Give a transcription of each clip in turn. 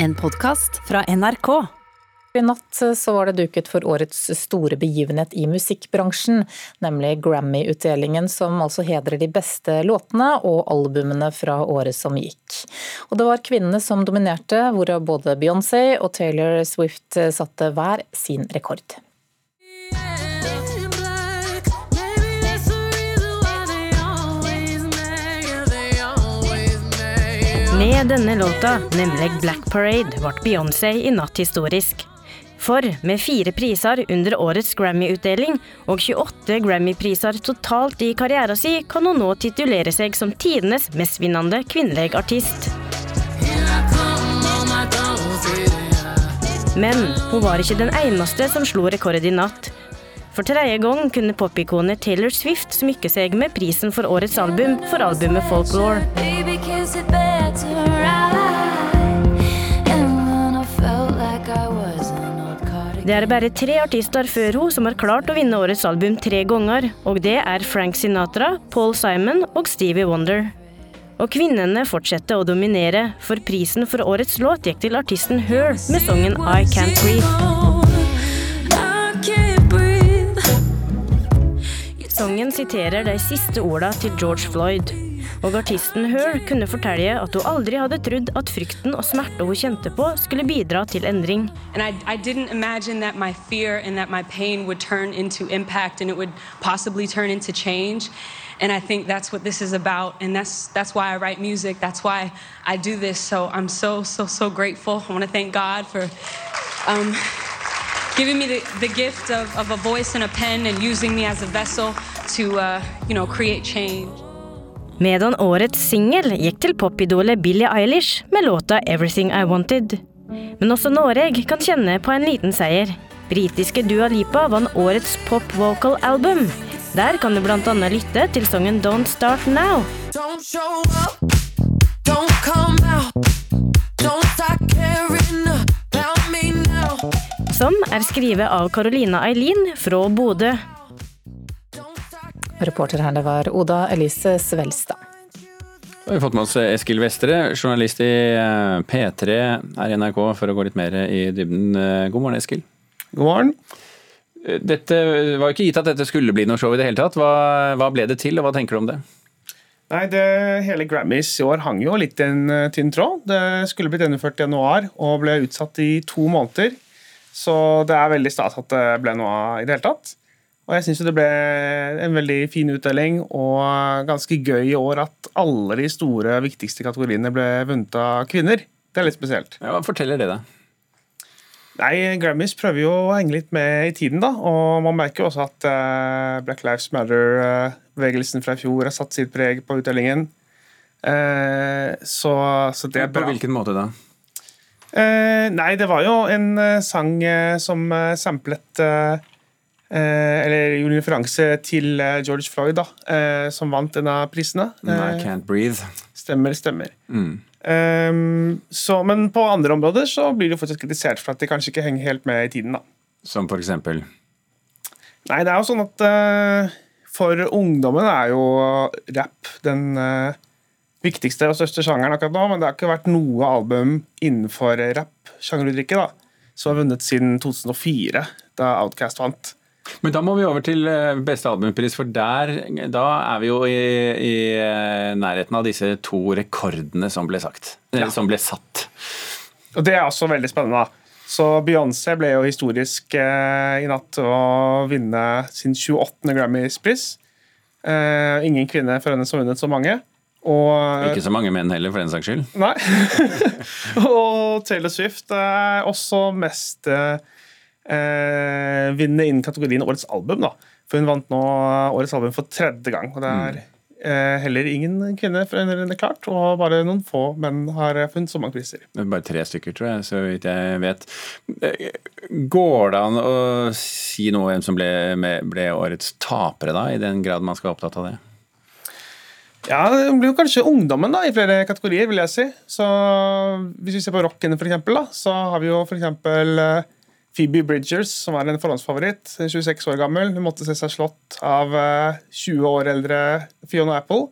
En podkast fra NRK. I natt så var det duket for årets store begivenhet i musikkbransjen, nemlig Grammy-utdelingen som altså hedrer de beste låtene og albumene fra året som gikk. Og det var kvinnene som dominerte, hvorav både Beyoncé og Taylor Swift satte hver sin rekord. Med denne låta, nemlig Black Parade, ble Beyoncé i natt historisk. For med fire priser under årets Grammy-utdeling og 28 Grammy-priser totalt i karrieren sin, kan hun nå titulere seg som tidenes mestvinnende kvinnelig artist. Men hun var ikke den eneste som slo rekord i natt. For tredje gang kunne popikonet Taylor Swift smykke seg med prisen for årets album for albumet Folklore. Det er bare tre artister før hun som har klart å vinne årets album tre ganger, og det er Frank Sinatra, Paul Simon og Stevie Wonder. Og kvinnene fortsetter å dominere, for prisen for årets låt gikk til artisten Her med sangen I Can't Breathe. Sangen siterer de siste orda til George Floyd. Og artisten Her kunne fortelle at hun aldri hadde trodd at frykten og smerte hun kjente på, skulle bidra til endring. I, I impact. And I think that's what this is about. And that's, that's why I write music. That's why I do this. So I'm so, so, so grateful. I want to thank God for um, giving me the, the gift of, of a voice and a pen and using me as a vessel to, uh, you know, create change. Medan årets singel gikk til popidolet Billie Eilish med låta 'Everything I Wanted'. Men også Noreg kan kjenne på en liten seier. Britiske Dua Lipa vant årets pop vocal album. Der kan du annet lytte til sangen 'Don't Start Now'. Don't show up, don't come out, don't start caring about me now. Som er skrevet av Carolina Eileen fra Bodø. Reporter her det var Oda Elise Svelstad. Vi har fått med oss Eskil Vestre, journalist i eh, P3 her i NRK, for å gå litt mer i dybden. Eh, God morgen, Eskil. God morgen. Eh, dette var jo ikke gitt at dette skulle bli noe show i det hele tatt. Hva, hva ble det til, og hva tenker du om det? Nei, det, Hele Grammys i år hang jo litt i en tynn tråd. Det skulle blitt gjennomført i januar og ble utsatt i to måneder. Så det er veldig stas at det ble noe av i det hele tatt. Og jeg syns det ble en veldig fin utdeling og ganske gøy i år at alle de store, viktigste kategoriene ble vunnet av kvinner. Det er litt spesielt. Ja, hva forteller det deg? Nei, Grammys prøver jo å henge litt med i tiden, da. Og man merker jo også at uh, Black Lives Matter-bevegelsen fra i fjor har satt sitt preg på utdelingen. Uh, så, så, det er bra. På hvilken måte da? Uh, nei, det var jo en sang som samplet eller gjorde en referanse til George Floyd, da, som vant en av prisene. I Can't Breathe. Stemmer, stemmer. Mm. Um, så, men på andre områder så blir de fortsatt kritisert for at de kanskje ikke henger helt med i tiden. da. Som for eksempel? Nei, det er jo sånn at uh, for ungdommen er jo rap den uh, viktigste og største sjangeren akkurat nå, men det har ikke vært noe album innenfor rap-sjangeruttrykket da, som har vunnet siden 2004, da Outcast vant. Men da må vi over til beste albumpris, for der, da er vi jo i, i nærheten av disse to rekordene som ble sagt. Ja. Som ble satt. Og Det er også veldig spennende. Så Beyoncé ble jo historisk eh, i natt å vinne sin 28. Grammys-pris. Eh, ingen kvinne for henne som vunnet så mange. Og, ikke så mange menn heller, for den saks skyld. Nei. og Taylor Swift er også mest eh, eh, vinne innen kategorien Årets album. da. For hun vant nå Årets album for tredje gang. og det er mm. eh, heller ingen kvinne, for henne klart, og bare noen få menn har funnet så mange priser. Det er bare tre stykker, tror jeg, så vidt jeg vet. Går det an å si noe om hvem som ble, ble årets tapere, da, i den grad man skal være opptatt av det? Ja, Det blir jo kanskje ungdommen da, i flere kategorier, vil jeg si. Så Hvis vi ser på rocken, for eksempel, da, så har vi jo for eksempel Phoebe Bridgers, som var en forhåndsfavoritt, 26 år gammel. Hun måtte se seg slått av 20 år eldre Fiona Apple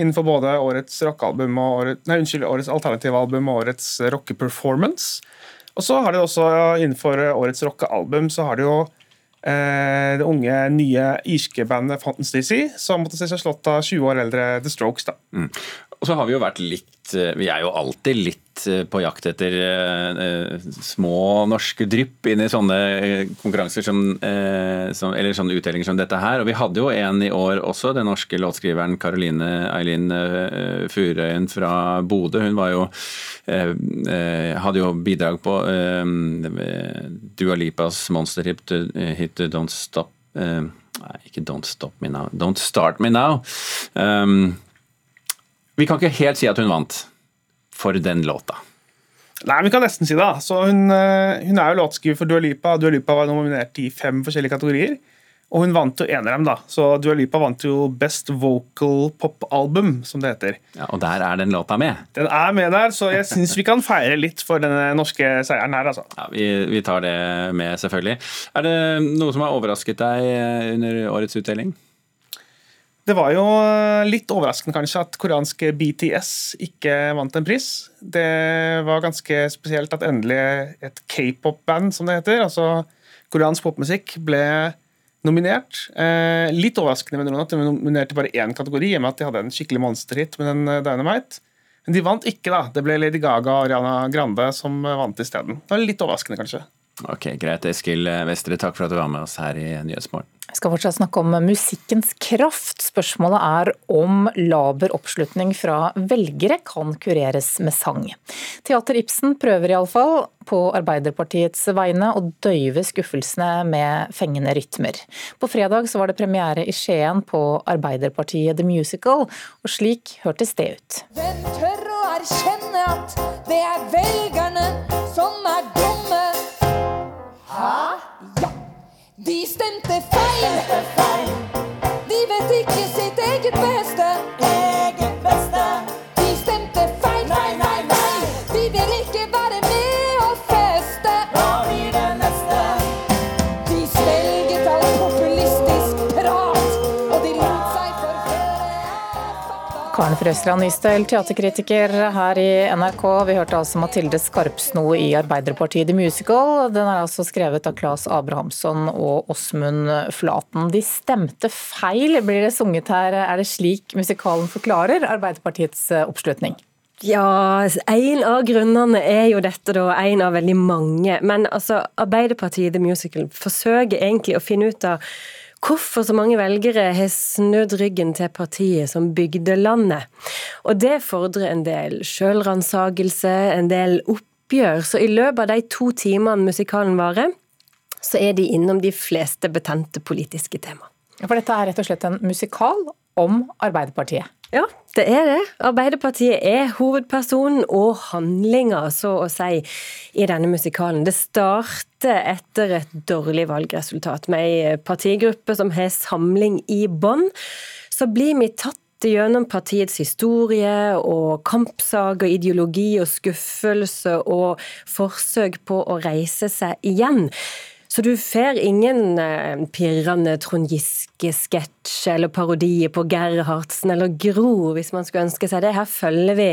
innenfor både årets og året, nei, unnskyld, årets alternativalbum og årets rockeperformance. Og så har de også innenfor årets rockealbum så har de jo eh, det unge, nye irske bandet Fountains DC, som måtte se seg slått av 20 år eldre The Strokes. da. Mm. Og så har vi jo vært litt eh, Vi er jo alltid litt eh, på jakt etter eh, små norske drypp inn i sånne konkurranser som, uh, som, Eller sånne utdelinger som dette her. Og vi hadde jo en i år også, den norske låtskriveren Caroline Eileen eh, Furøyen fra Bodø. Hun var jo hadde jo bidrag på Dua Lipas monsterhit hit Don't Stop Nei, ikke Don't Stop Me Now. Don't Start Me Now. Um, vi kan ikke helt si at hun vant for den låta. Nei, vi kan nesten si det. Så hun, eh, hun er jo låtskriver for Dua Lipa. Dua Lipa var nominert i fem forskjellige kategorier. Og hun vant jo en av dem, da. Så Dua Lipa vant jo Best Vocal Pop Album, som det heter. Ja, og der er den låta med. Den er med der, så jeg syns vi kan feire litt for denne norske seieren her, altså. Ja, vi, vi tar det med, selvfølgelig. Er det noe som har overrasket deg eh, under årets utdeling? Det var jo eh, litt overraskende kanskje at koreanske BTS ikke vant en pris. Det var ganske spesielt at endelig et k-pop-band, som det heter, altså koreansk popmusikk, ble nominert. Eh, litt overraskende med noen at de nominerte bare én kategori, i og med at de hadde en skikkelig monsterhit med den eh, Dynamite. Men de vant ikke, da. Det ble Lady Gaga og Ariana Grande som eh, vant isteden. Litt overraskende, kanskje. Ok, Greit. Eskil Vestre, takk for at du var med oss her i Nyhetsmorgen. Vi skal fortsatt snakke om musikkens kraft. Spørsmålet er om laber oppslutning fra velgere kan kureres med sang. Teater Ibsen prøver iallfall, på Arbeiderpartiets vegne, å døyve skuffelsene med fengende rytmer. På fredag så var det premiere i Skien på Arbeiderpartiet The Musical, og slik hørtes det ut. Hvem tør å erkjenne at det er velgerne De stemte feil. Karen Frøsland Nystøl, teaterkritiker her i NRK. Vi hørte altså Mathilde Skarpsno i Arbeiderpartiet The Musical. Den er altså skrevet av Claes Abrahamsson og Åsmund Flaten. De stemte feil, blir det sunget her. Er det slik musikalen forklarer Arbeiderpartiets eh, oppslutning? Ja, en av grunnene er jo dette, da. En av veldig mange. Men altså, Arbeiderpartiet The Musical forsøker egentlig å finne ut av hvorfor så mange velgere har snudd ryggen til partiet som bygde landet. Og det fordrer en del sjølransakelse, en del oppgjør. Så i løpet av de to timene musikalen varer, så er de innom de fleste betente politiske tema. For dette er rett og slett en musikal om Arbeiderpartiet. Ja, det er det. Arbeiderpartiet er hovedpersonen og handlinga, så å si, i denne musikalen. Det starter etter et dårlig valgresultat med ei partigruppe som har samling i bånn. Så blir vi tatt gjennom partiets historie og kampsaker, ideologi og skuffelse og forsøk på å reise seg igjen. Så du får ingen eh, pirrende Trond Giske-sketsj eller parodier på Gerhardsen eller Gro, hvis man skulle ønske seg det. Her følger vi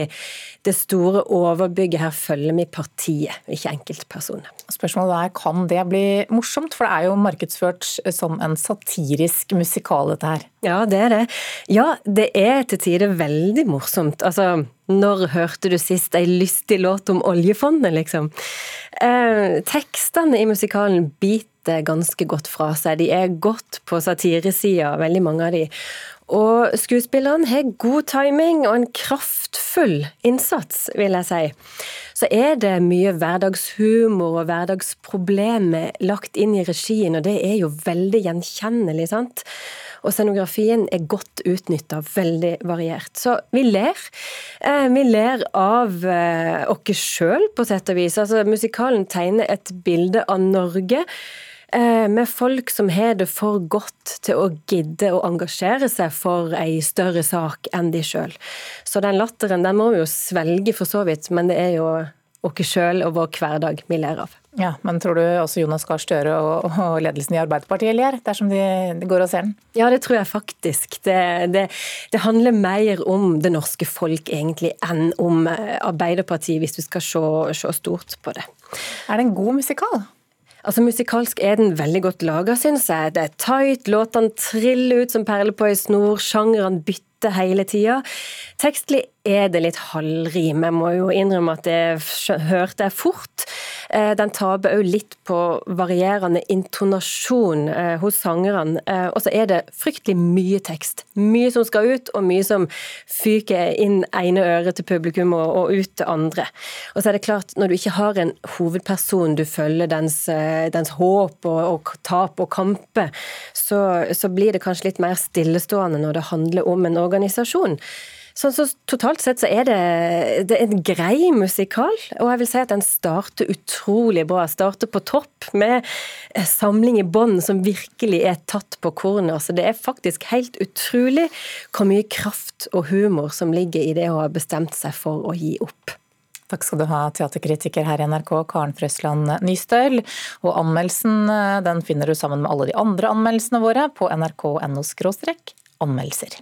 det store overbygget, her følger vi partiet, ikke enkeltpersoner. Spørsmålet er kan det bli morsomt, for det er jo markedsført som en satirisk musikal, dette her. Ja, det er det. Ja, det er til tider veldig morsomt. Altså, når hørte du sist ei lystig låt om oljefondet, liksom? Eh, tekstene i musikalen biter ganske godt fra seg. De er godt på satiresida, veldig mange av de. Og skuespillerne har god timing og en kraftfull innsats, vil jeg si. Så er det mye hverdagshumor og hverdagsproblemer lagt inn i regien, og det er jo veldig gjenkjennelig, sant? Og scenografien er godt utnytta, veldig variert. Så vi ler. Eh, vi ler av eh, oss sjøl, på sett og vis. Altså, musikalen tegner et bilde av Norge eh, med folk som har det for godt til å gidde å engasjere seg for ei større sak enn de sjøl. Så den latteren den må vi jo svelge for så vidt, men det er jo oss sjøl og vår hverdag vi ler av. Ja, Men tror du også Jonas Gahr Støre og, og ledelsen i Arbeiderpartiet ler dersom de, de, går og ser den? Ja, det tror jeg faktisk. Det, det, det, handler mer om det norske folk egentlig enn om eh, Arbeiderpartiet, hvis du skal se, se stort på det. Er det en god musikal? Altså Musikalsk er den veldig godt laga, syns jeg. Det er tight, låtene triller ut som perler på ei snor, sjangeren bytter hele tida. Tekstlig er det litt halvrim. Jeg må jo innrømme at det hørte jeg fort. Eh, den taper òg litt på varierende intonasjon eh, hos sangerne. Eh, og så er det fryktelig mye tekst. Mye som skal ut, og mye som fyker inn ene øret til publikum og ut til andre. Og så er det klart, når du ikke har en hovedperson du følger dens, dens håp og, og, tap og kamper, så, så blir det kanskje litt mer stillestående når det handler om en organisasjon. Så, så, totalt sett så er det, det er en grei musikal, og jeg vil si at den starter utrolig bra. Starter på topp med samling i bånd som virkelig er tatt på kornet. Så det er faktisk helt utrolig hvor mye kraft og humor som ligger i det å ha bestemt seg for å gi opp. Takk skal du ha, teaterkritiker her i NRK, Karen Frøsland Nystøl. Og anmeldelsen den finner du sammen med alle de andre anmeldelsene våre på nrk.no anmeldelser.